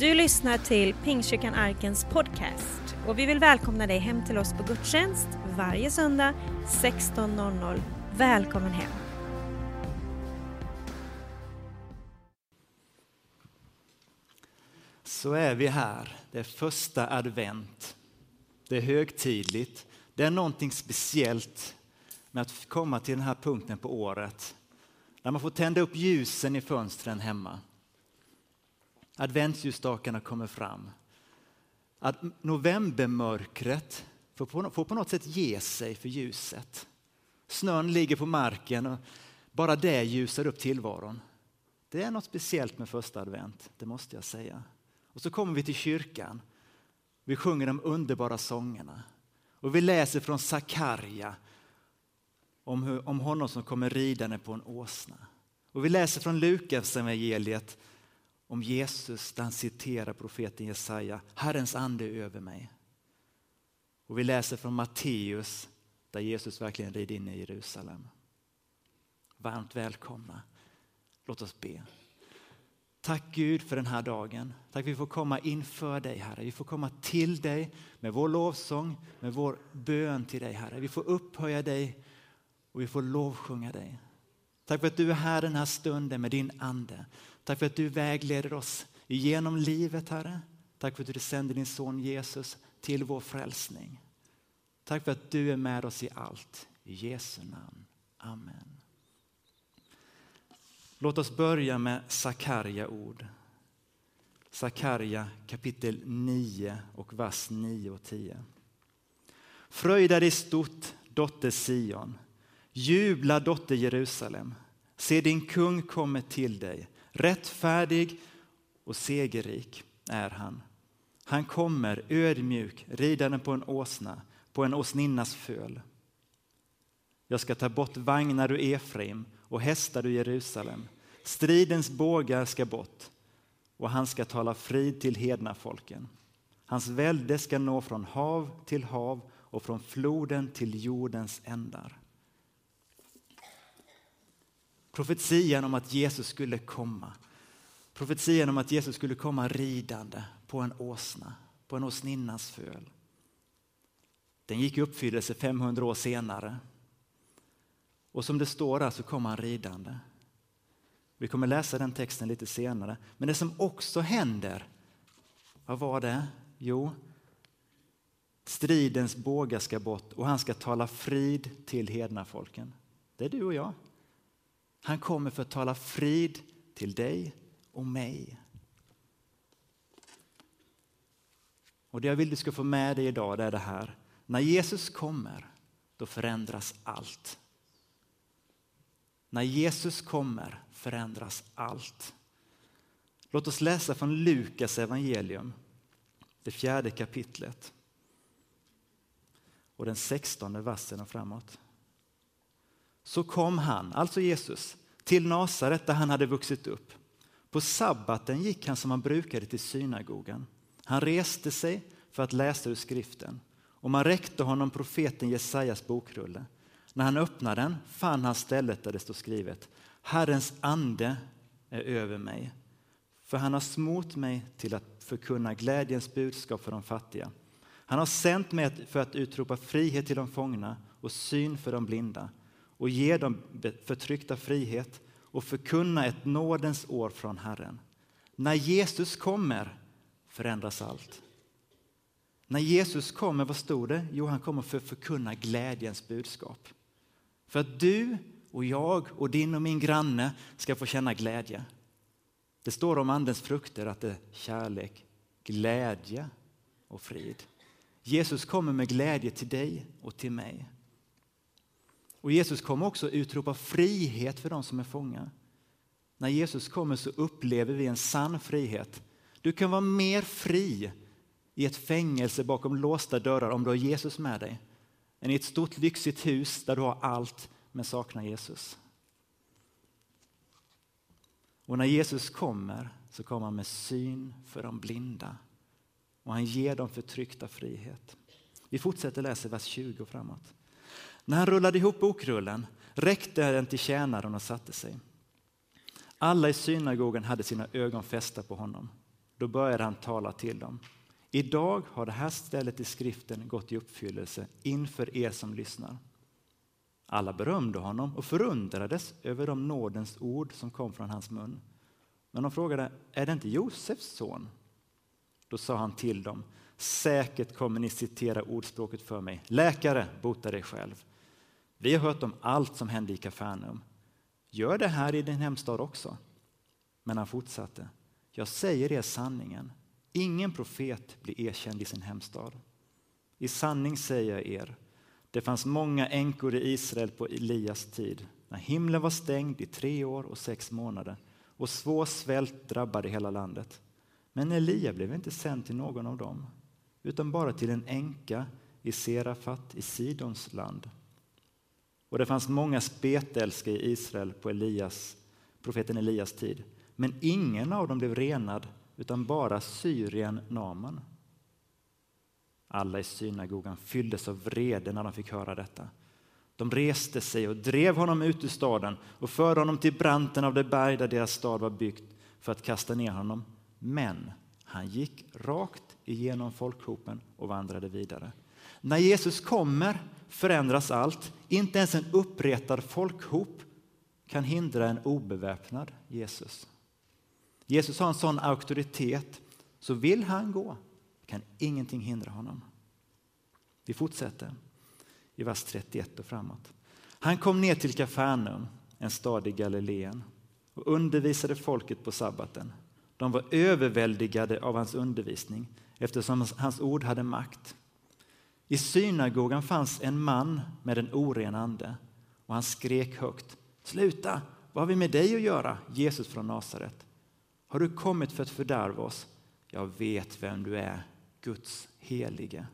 Du lyssnar till Pingstkyrkan Arkens podcast och vi vill välkomna dig hem till oss på gudstjänst varje söndag 16.00. Välkommen hem! Så är vi här. Det är första advent. Det är högtidligt. Det är någonting speciellt med att komma till den här punkten på året. När man får tända upp ljusen i fönstren hemma. Adventsljusstakarna kommer fram. Att novembermörkret får på, något sätt ge sig för ljuset. Snön ligger på marken och bara det ljusar upp tillvaron. Det är något speciellt med första advent, det måste jag säga. Och så kommer vi till kyrkan. Vi sjunger de underbara sångerna. Och vi läser från Sakarja om, hur, om honom som kommer ridande på en åsna. Och vi läser från Lukas evangeliet om Jesus där han citerar profeten Jesaja. Herrens ande är över mig. Och vi läser från Matteus där Jesus verkligen rider in i Jerusalem. Varmt välkomna. Låt oss be. Tack Gud för den här dagen. Tack att vi får komma inför dig Herre. Vi får komma till dig med vår lovsång, med vår bön till dig Herre. Vi får upphöja dig och vi får lovsjunga dig. Tack för att du är här den här stunden med din ande. Tack för att du vägleder oss genom livet Herre. Tack för att du sänder din son Jesus till vår frälsning. Tack för att du är med oss i allt. I Jesu namn. Amen. Låt oss börja med Sakarja ord. Sakarja kapitel 9 och vers 9 och 10. Fröjda dig stort, dotter Sion. Jubla, dotter Jerusalem. Se, din kung kommer till dig. Rättfärdig och segerrik är han. Han kommer ödmjuk, ridande på en åsna, på en åsninnas föl. Jag ska ta bort vagnar ur Efraim och hästar ur Jerusalem. Stridens bågar ska bort och han ska tala frid till hedna folken. Hans välde ska nå från hav till hav och från floden till jordens ändar. Profetian om att Jesus skulle komma. Profetian om att Jesus skulle komma ridande på en åsna, på en åsninnas föl. Den gick i uppfyllelse 500 år senare. Och som det står där så kom han ridande. Vi kommer läsa den texten lite senare. Men det som också händer, vad var det? Jo, stridens bågar ska bort och han ska tala frid till hednafolken. Det är du och jag. Han kommer för att tala frid till dig och mig. Och det jag vill du ska få med dig idag det är det här. När Jesus kommer, då förändras allt. När Jesus kommer förändras allt. Låt oss läsa från Lukas evangelium, det fjärde kapitlet och den sextonde versen och framåt. Så kom han, alltså Jesus, till Nasaret där han hade vuxit upp. På sabbaten gick han som han brukade till synagogan. Han reste sig för att läsa ur skriften och man räckte honom profeten Jesajas bokrulle. När han öppnade den fann han stället där det står skrivet Herrens ande är över mig, för han har smort mig till att förkunna glädjens budskap för de fattiga. Han har sänt mig för att utropa frihet till de fångna och syn för de blinda och ge de förtryckta frihet och förkunna ett nådens år från Herren. När Jesus kommer förändras allt. När Jesus kommer, vad stod det? Jo, han kommer för att förkunna glädjens budskap. För att du och jag och din och min granne ska få känna glädje. Det står om Andens frukter att det är kärlek, glädje och frid. Jesus kommer med glädje till dig och till mig. Och Jesus kommer också utropa frihet för de som är fångar. När Jesus kommer så upplever vi en sann frihet. Du kan vara mer fri i ett fängelse bakom låsta dörrar om du har Jesus med dig än i ett stort lyxigt hus där du har allt men saknar Jesus. Och när Jesus kommer så kommer han med syn för de blinda och han ger dem förtryckta frihet. Vi fortsätter läsa vers 20 och framåt. När han rullade ihop bokrullen räckte den till tjänaren och satte sig. Alla i synagogan hade sina ögon fästa på honom. Då började han tala till dem. Idag har det här stället i skriften gått i uppfyllelse inför er som lyssnar. Alla berömde honom och förundrades över de nådens ord som kom från hans mun. Men de frågade, är det inte Josefs son? Då sa han till dem, säkert kommer ni citera ordspråket för mig. Läkare, bota dig själv. Vi har hört om allt som hände i Kafarnaum. Gör det här i din hemstad också. Men han fortsatte, jag säger er sanningen. Ingen profet blir erkänd i sin hemstad. I sanning säger jag er, det fanns många änkor i Israel på Elias tid, när himlen var stängd i tre år och sex månader och svår svält drabbade hela landet. Men Elia blev inte sänd till någon av dem, utan bara till en änka i Serafat i Sidons land. Och det fanns många spetälska i Israel på Elias, profeten Elias tid, men ingen av dem blev renad, utan bara Syrien Naman. Alla i synagogan fylldes av vrede när de fick höra detta. De reste sig och drev honom ut ur staden och förde honom till branten av det berg där deras stad var byggt för att kasta ner honom. Men han gick rakt igenom folkhopen och vandrade vidare. När Jesus kommer förändras allt. Inte ens en uppretad folkhop kan hindra en obeväpnad Jesus. Jesus har en sån auktoritet, så vill han gå kan ingenting hindra honom. Vi fortsätter i vers 31 och framåt. Han kom ner till Kafarnaum, en stad i Galileen, och undervisade folket på sabbaten. De var överväldigade av hans undervisning eftersom hans ord hade makt. I synagogan fanns en man med en oren ande och han skrek högt. Sluta! Vad har vi med dig att göra, Jesus från Nasaret? Har du kommit för att fördärva oss? Jag vet vem du är, Guds helige.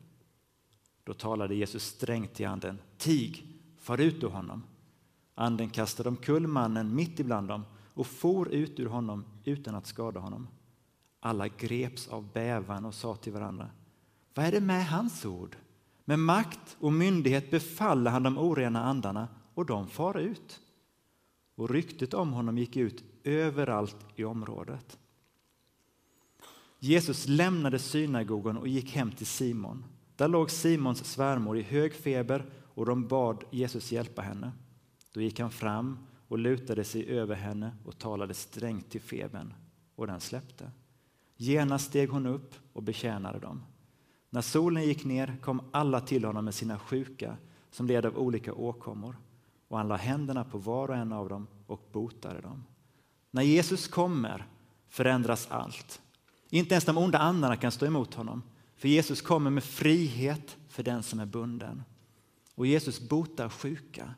Då talade Jesus strängt till anden. Tig, far ut ur honom. Anden kastade omkull mannen mitt ibland dem och for ut ur honom utan att skada honom. Alla greps av bävan och sa till varandra. Vad är det med hans ord? Med makt och myndighet befaller han de orena andarna och de far ut. Och ryktet om honom gick ut överallt i området. Jesus lämnade synagogan och gick hem till Simon. Där låg Simons svärmor i hög feber och de bad Jesus hjälpa henne. Då gick han fram och lutade sig över henne och talade strängt till febern och den släppte. Genast steg hon upp och betjänade dem. När solen gick ner kom alla till honom med sina sjuka som led av olika åkommor och han la händerna på var och en av dem och botade dem. När Jesus kommer förändras allt. Inte ens de onda andarna kan stå emot honom. För Jesus kommer med frihet för den som är bunden. Och Jesus botar sjuka.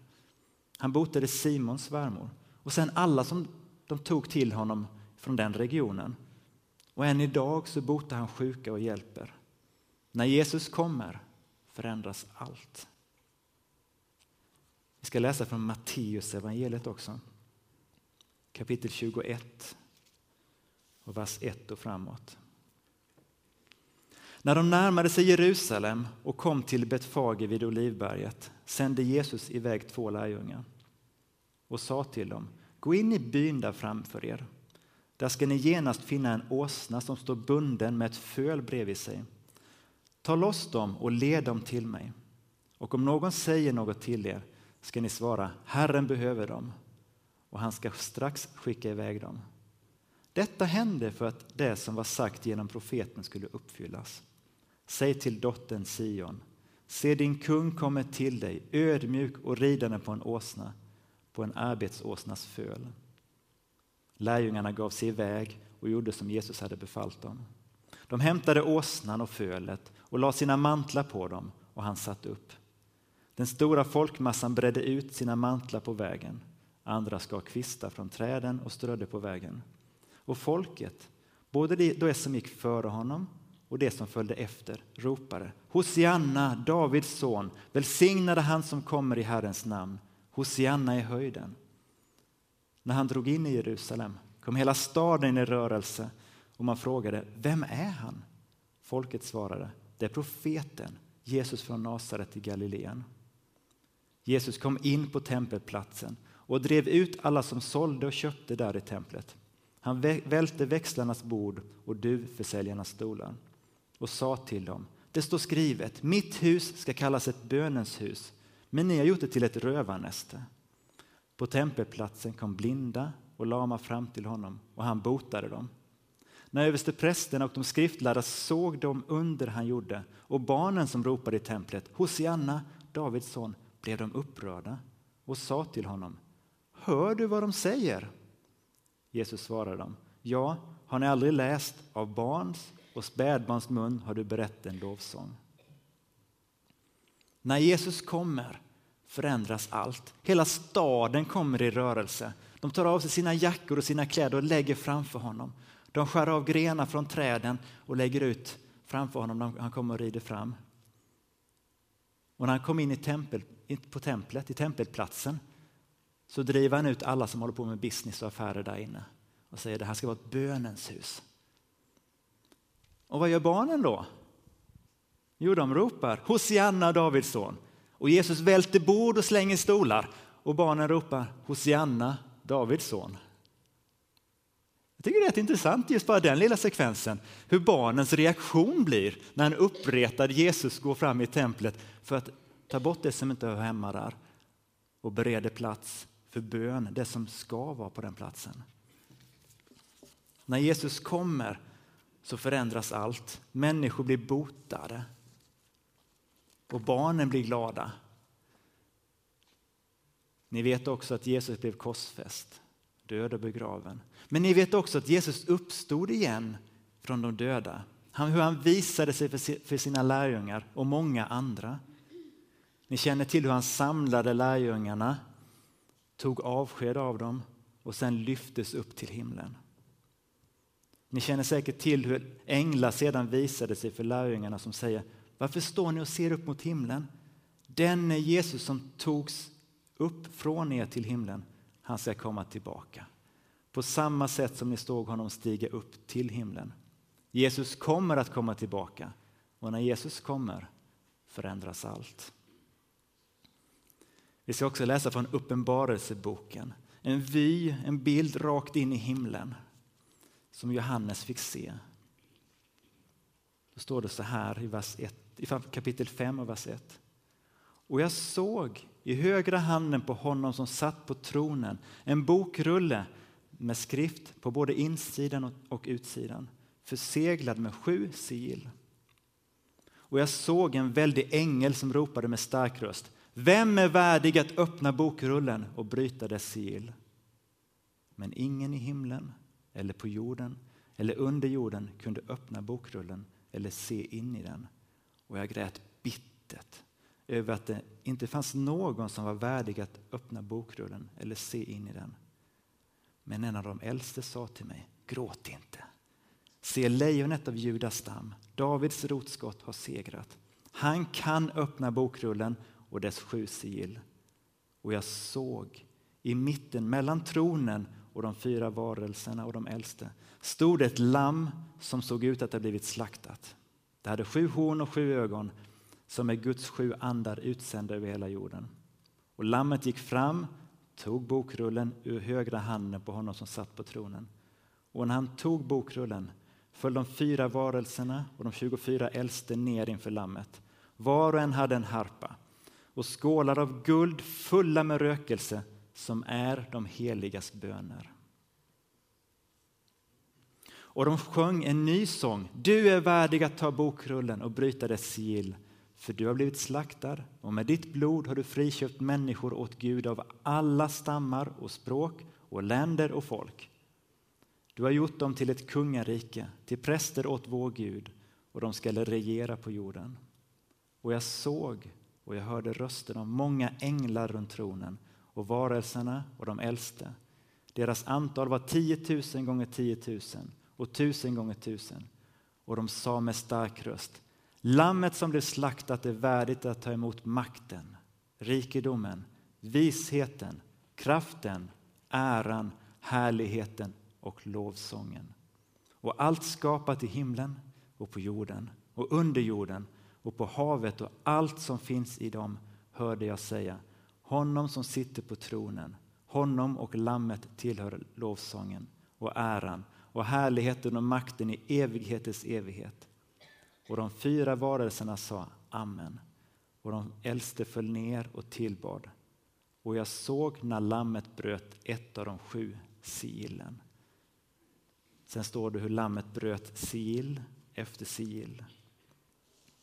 Han botade Simons svärmor och sen alla som de tog till honom från den regionen. Och än idag så botar han sjuka och hjälper. När Jesus kommer förändras allt. Vi ska läsa från Matteus evangeliet också. Kapitel 21 och vers 1 och framåt. När de närmade sig Jerusalem och kom till Betfage vid Olivberget sände Jesus iväg två lärjungar och sa till dem, gå in i byn där framför er. Där ska ni genast finna en åsna som står bunden med ett föl bredvid sig. Ta loss dem och led dem till mig. Och om någon säger något till er ska ni svara, Herren behöver dem och han ska strax skicka iväg dem. Detta hände för att det som var sagt genom profeten skulle uppfyllas. Säg till dottern Sion, se din kung kommer till dig, ödmjuk och ridande på en åsna, på en arbetsåsnas föl. Lärjungarna gav sig iväg och gjorde som Jesus hade befallt dem. De hämtade åsnan och fölet och lade sina mantlar på dem och han satt upp. Den stora folkmassan bredde ut sina mantlar på vägen. Andra skar kvistar från träden och strödde på vägen. Och folket, både de som gick före honom och det som följde efter, ropade Hosianna, Davids son, välsignade han som kommer i Herrens namn. Hosianna i höjden. När han drog in i Jerusalem kom hela staden i rörelse och man frågade, vem är han? Folket svarade, det är profeten Jesus från Nasaret i Galileen. Jesus kom in på tempelplatsen och drev ut alla som sålde och köpte där i templet. Han välte växlarnas bord och duvförsäljarnas stolar och sa till dem, det står skrivet, mitt hus ska kallas ett bönens hus, men ni har gjort det till ett rövarnäste. På tempelplatsen kom blinda och lama fram till honom och han botade dem. När översteprästerna och de skriftlärda såg de under han gjorde och barnen som ropade i templet, Hosianna, Davids son, blev de upprörda och sa till honom, Hör du vad de säger? Jesus svarade dem, Ja, har ni aldrig läst av barns och spädbarns mun har du berättat en lovsång. När Jesus kommer förändras allt. Hela staden kommer i rörelse. De tar av sig sina jackor och sina kläder och lägger framför honom. De skär av grenar från träden och lägger ut framför honom när han kommer och rider fram. Och när han kom in i tempel, på templet, i tempelplatsen, så driver han ut alla som håller på med business och affärer där inne och säger att det här ska vara ett bönens hus. Och vad gör barnen då? Jo, de ropar Hosianna, Davids son. Och Jesus välter bord och slänger stolar och barnen ropar Hosianna, Davids son. Jag tycker det är rätt intressant just bara den lilla sekvensen, hur barnens reaktion blir när en uppretad Jesus går fram i templet för att ta bort det som inte hör hemma där och bereder plats för bön, det som ska vara på den platsen. När Jesus kommer så förändras allt. Människor blir botade och barnen blir glada. Ni vet också att Jesus blev korsfäst, död och begraven. Men ni vet också att Jesus uppstod igen från de döda. Han, hur han visade sig för sina lärjungar och många andra. Ni känner till hur han samlade lärjungarna, tog avsked av dem och sen lyftes upp till himlen. Ni känner säkert till hur änglar sedan visade sig för lärjungarna som säger Varför står ni och ser upp mot himlen? Den är Jesus som togs upp från er till himlen, han ska komma tillbaka. På samma sätt som ni såg honom stiga upp till himlen. Jesus kommer att komma tillbaka och när Jesus kommer förändras allt. Vi ska också läsa från Uppenbarelseboken. En vy, en bild rakt in i himlen som Johannes fick se. Då står det så här i, vers 1, i kapitel 5 och vers 1. Och jag såg i högra handen på honom som satt på tronen en bokrulle med skrift på både insidan och utsidan, förseglad med sju sigill. Och jag såg en väldig ängel som ropade med stark röst. Vem är värdig att öppna bokrullen och bryta dess sigill? Men ingen i himlen eller på jorden eller under jorden kunde öppna bokrullen eller se in i den. Och jag grät bittert över att det inte fanns någon som var värdig att öppna bokrullen eller se in i den. Men en av de äldste sa till mig, gråt inte. Se lejonet av Judas stam, Davids rotskott har segrat. Han kan öppna bokrullen och dess sju sigill. Och jag såg i mitten mellan tronen och de fyra varelserna och de äldste stod ett lamm som såg ut att ha blivit slaktat. Det hade sju horn och sju ögon som är Guds sju andar utsända över hela jorden. Och lammet gick fram, tog bokrullen ur högra handen på honom som satt på tronen. Och när han tog bokrullen föll de fyra varelserna och de 24 äldste ner inför lammet. Var och en hade en harpa och skålar av guld fulla med rökelse som är de heligas böner. Och de sjöng en ny sång. Du är värdig att ta bokrullen och bryta dess sigill. För du har blivit slaktad och med ditt blod har du friköpt människor åt Gud av alla stammar och språk och länder och folk. Du har gjort dem till ett kungarike, till präster åt vår Gud och de skall regera på jorden. Och jag såg och jag hörde rösten av många änglar runt tronen och varelserna och de äldste. Deras antal var tiotusen gånger tiotusen och tusen gånger tusen. Och de sa med stark röst Lammet som blev slaktat är värdigt att ta emot makten, rikedomen, visheten, kraften, äran, härligheten och lovsången. Och allt skapat i himlen och på jorden och under jorden och på havet och allt som finns i dem hörde jag säga honom som sitter på tronen, honom och lammet tillhör lovsången och äran och härligheten och makten i evighetens evighet. Och de fyra varelserna sa Amen. Och de äldste föll ner och tillbad. Och jag såg när lammet bröt ett av de sju sigillen. Sen står det hur lammet bröt sigill efter sigill.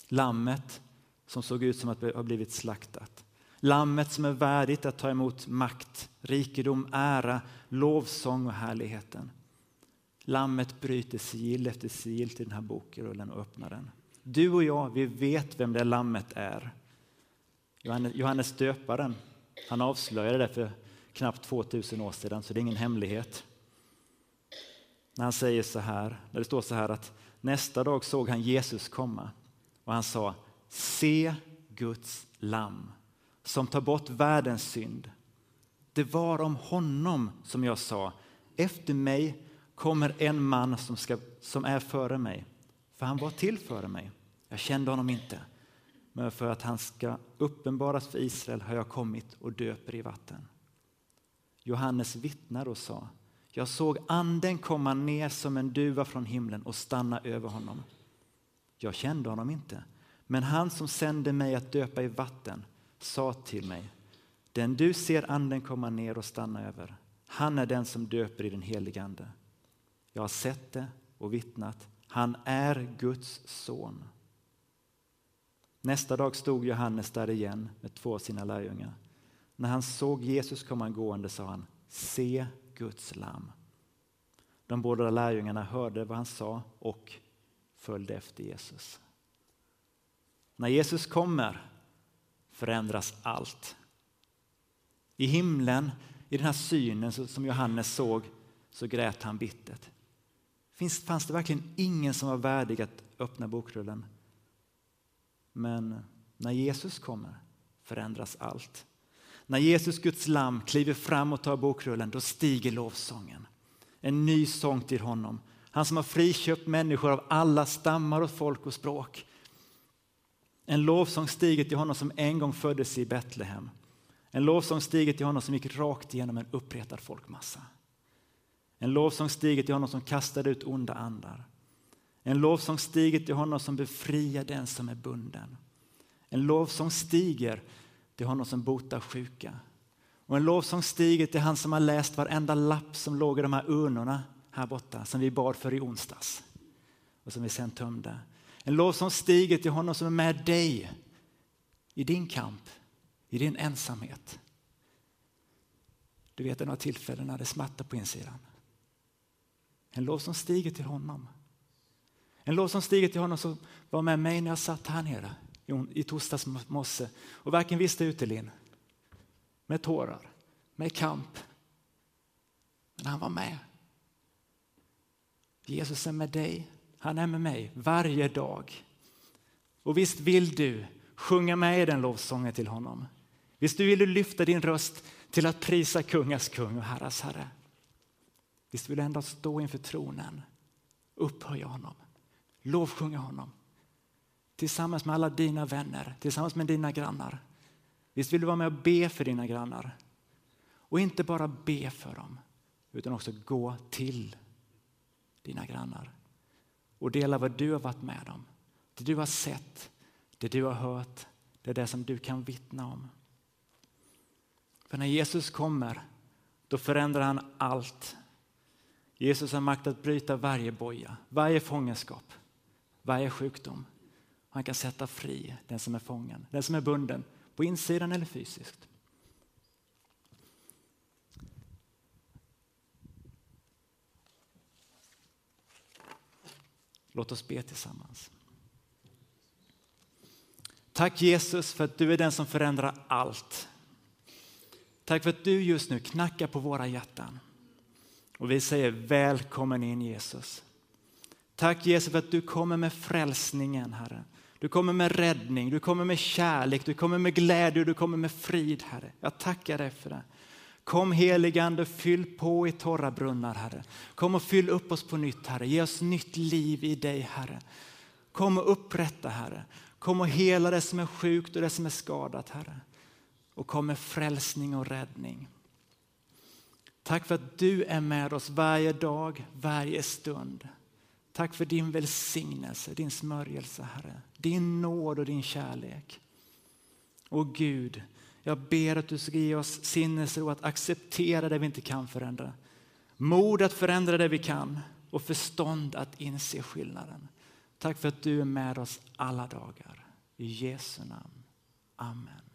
Lammet som såg ut som att ha blivit slaktat. Lammet som är värdigt att ta emot makt, rikedom, ära, lovsång och härligheten. Lammet bryter sigill efter sigill till den här bokrullen och öppnar den. Du och jag, vi vet vem det lammet är. Johannes döparen, han avslöjade det för knappt 2000 år sedan, så det är ingen hemlighet. När han säger så här, när det står så här att nästa dag såg han Jesus komma och han sa Se Guds lamm som tar bort världens synd. Det var om honom som jag sa, efter mig kommer en man som, ska, som är före mig, för han var till före mig. Jag kände honom inte, men för att han ska uppenbaras för Israel har jag kommit och döper i vatten. Johannes vittnar och sa, jag såg anden komma ner som en duva från himlen och stanna över honom. Jag kände honom inte, men han som sände mig att döpa i vatten sa till mig, den du ser anden komma ner och stanna över, han är den som döper i den helige Ande. Jag har sett det och vittnat. Han är Guds son. Nästa dag stod Johannes där igen med två av sina lärjungar. När han såg Jesus komma gående sa han, se Guds lam. De båda lärjungarna hörde vad han sa och följde efter Jesus. När Jesus kommer förändras allt. I himlen, i den här synen som Johannes såg, så grät han bittert. Finns, fanns det verkligen ingen som var värdig att öppna bokrullen? Men när Jesus kommer förändras allt. När Jesus, Guds lamm, kliver fram och tar bokrullen, då stiger lovsången. En ny sång till honom. Han som har friköpt människor av alla stammar och folk och språk. En lovsång stiger till honom som en gång föddes i Betlehem. En lovsång stiger till honom som gick rakt igenom en uppretad folkmassa. En lovsång stiger till honom som kastade ut onda andar. En lovsång stiger till honom som befriar den som är bunden. En lovsång stiger till honom som botar sjuka. Och en lovsång stiger till han som har läst varenda lapp som låg i de här urnorna här borta som vi bad för i onsdags och som vi sen tömde. En lovsång stiger till honom som är med dig i din kamp, i din ensamhet. Du vet, det några tillfällen när det smärtar på insidan. En lovsång stiger till honom. En lovsång stiger till honom som var med mig när jag satt här nere i torsdags morse och varken visste utelin. Med tårar, med kamp. Men han var med. Jesus är med dig han är med mig varje dag. Och visst vill du sjunga med i den lovsången till honom. Visst vill du lyfta din röst till att prisa kungars kung och herras herre. Visst vill du ändå stå inför tronen, upphöja honom, lovsjunga honom tillsammans med alla dina vänner, tillsammans med dina grannar. Visst vill du vara med och be för dina grannar? Och inte bara be för dem, utan också gå till dina grannar och dela vad du har varit med om. Det du har sett, det du har hört, det är det som du kan vittna om. För när Jesus kommer, då förändrar han allt. Jesus har makt att bryta varje boja, varje fångenskap, varje sjukdom. Han kan sätta fri den som är fången, den som är bunden, på insidan eller fysiskt. Låt oss be tillsammans. Tack Jesus för att du är den som förändrar allt. Tack för att du just nu knackar på våra hjärtan. Och vi säger välkommen in Jesus. Tack Jesus för att du kommer med frälsningen Herre. Du kommer med räddning, du kommer med kärlek, du kommer med glädje och du kommer med frid Herre. Jag tackar dig för det. Kom heligande, fyll på i torra brunnar, Herre. Kom och fyll upp oss på nytt, Herre. Ge oss nytt liv i dig, Herre. Kom och upprätta, Herre. Kom och hela det som är sjukt och det som är skadat, Herre. Och kom med frälsning och räddning. Tack för att du är med oss varje dag, varje stund. Tack för din välsignelse, din smörjelse, Herre. Din nåd och din kärlek. Och Gud, jag ber att du ska ge oss sinnesro att acceptera det vi inte kan förändra. Mod att förändra det vi kan och förstånd att inse skillnaden. Tack för att du är med oss alla dagar. I Jesu namn. Amen.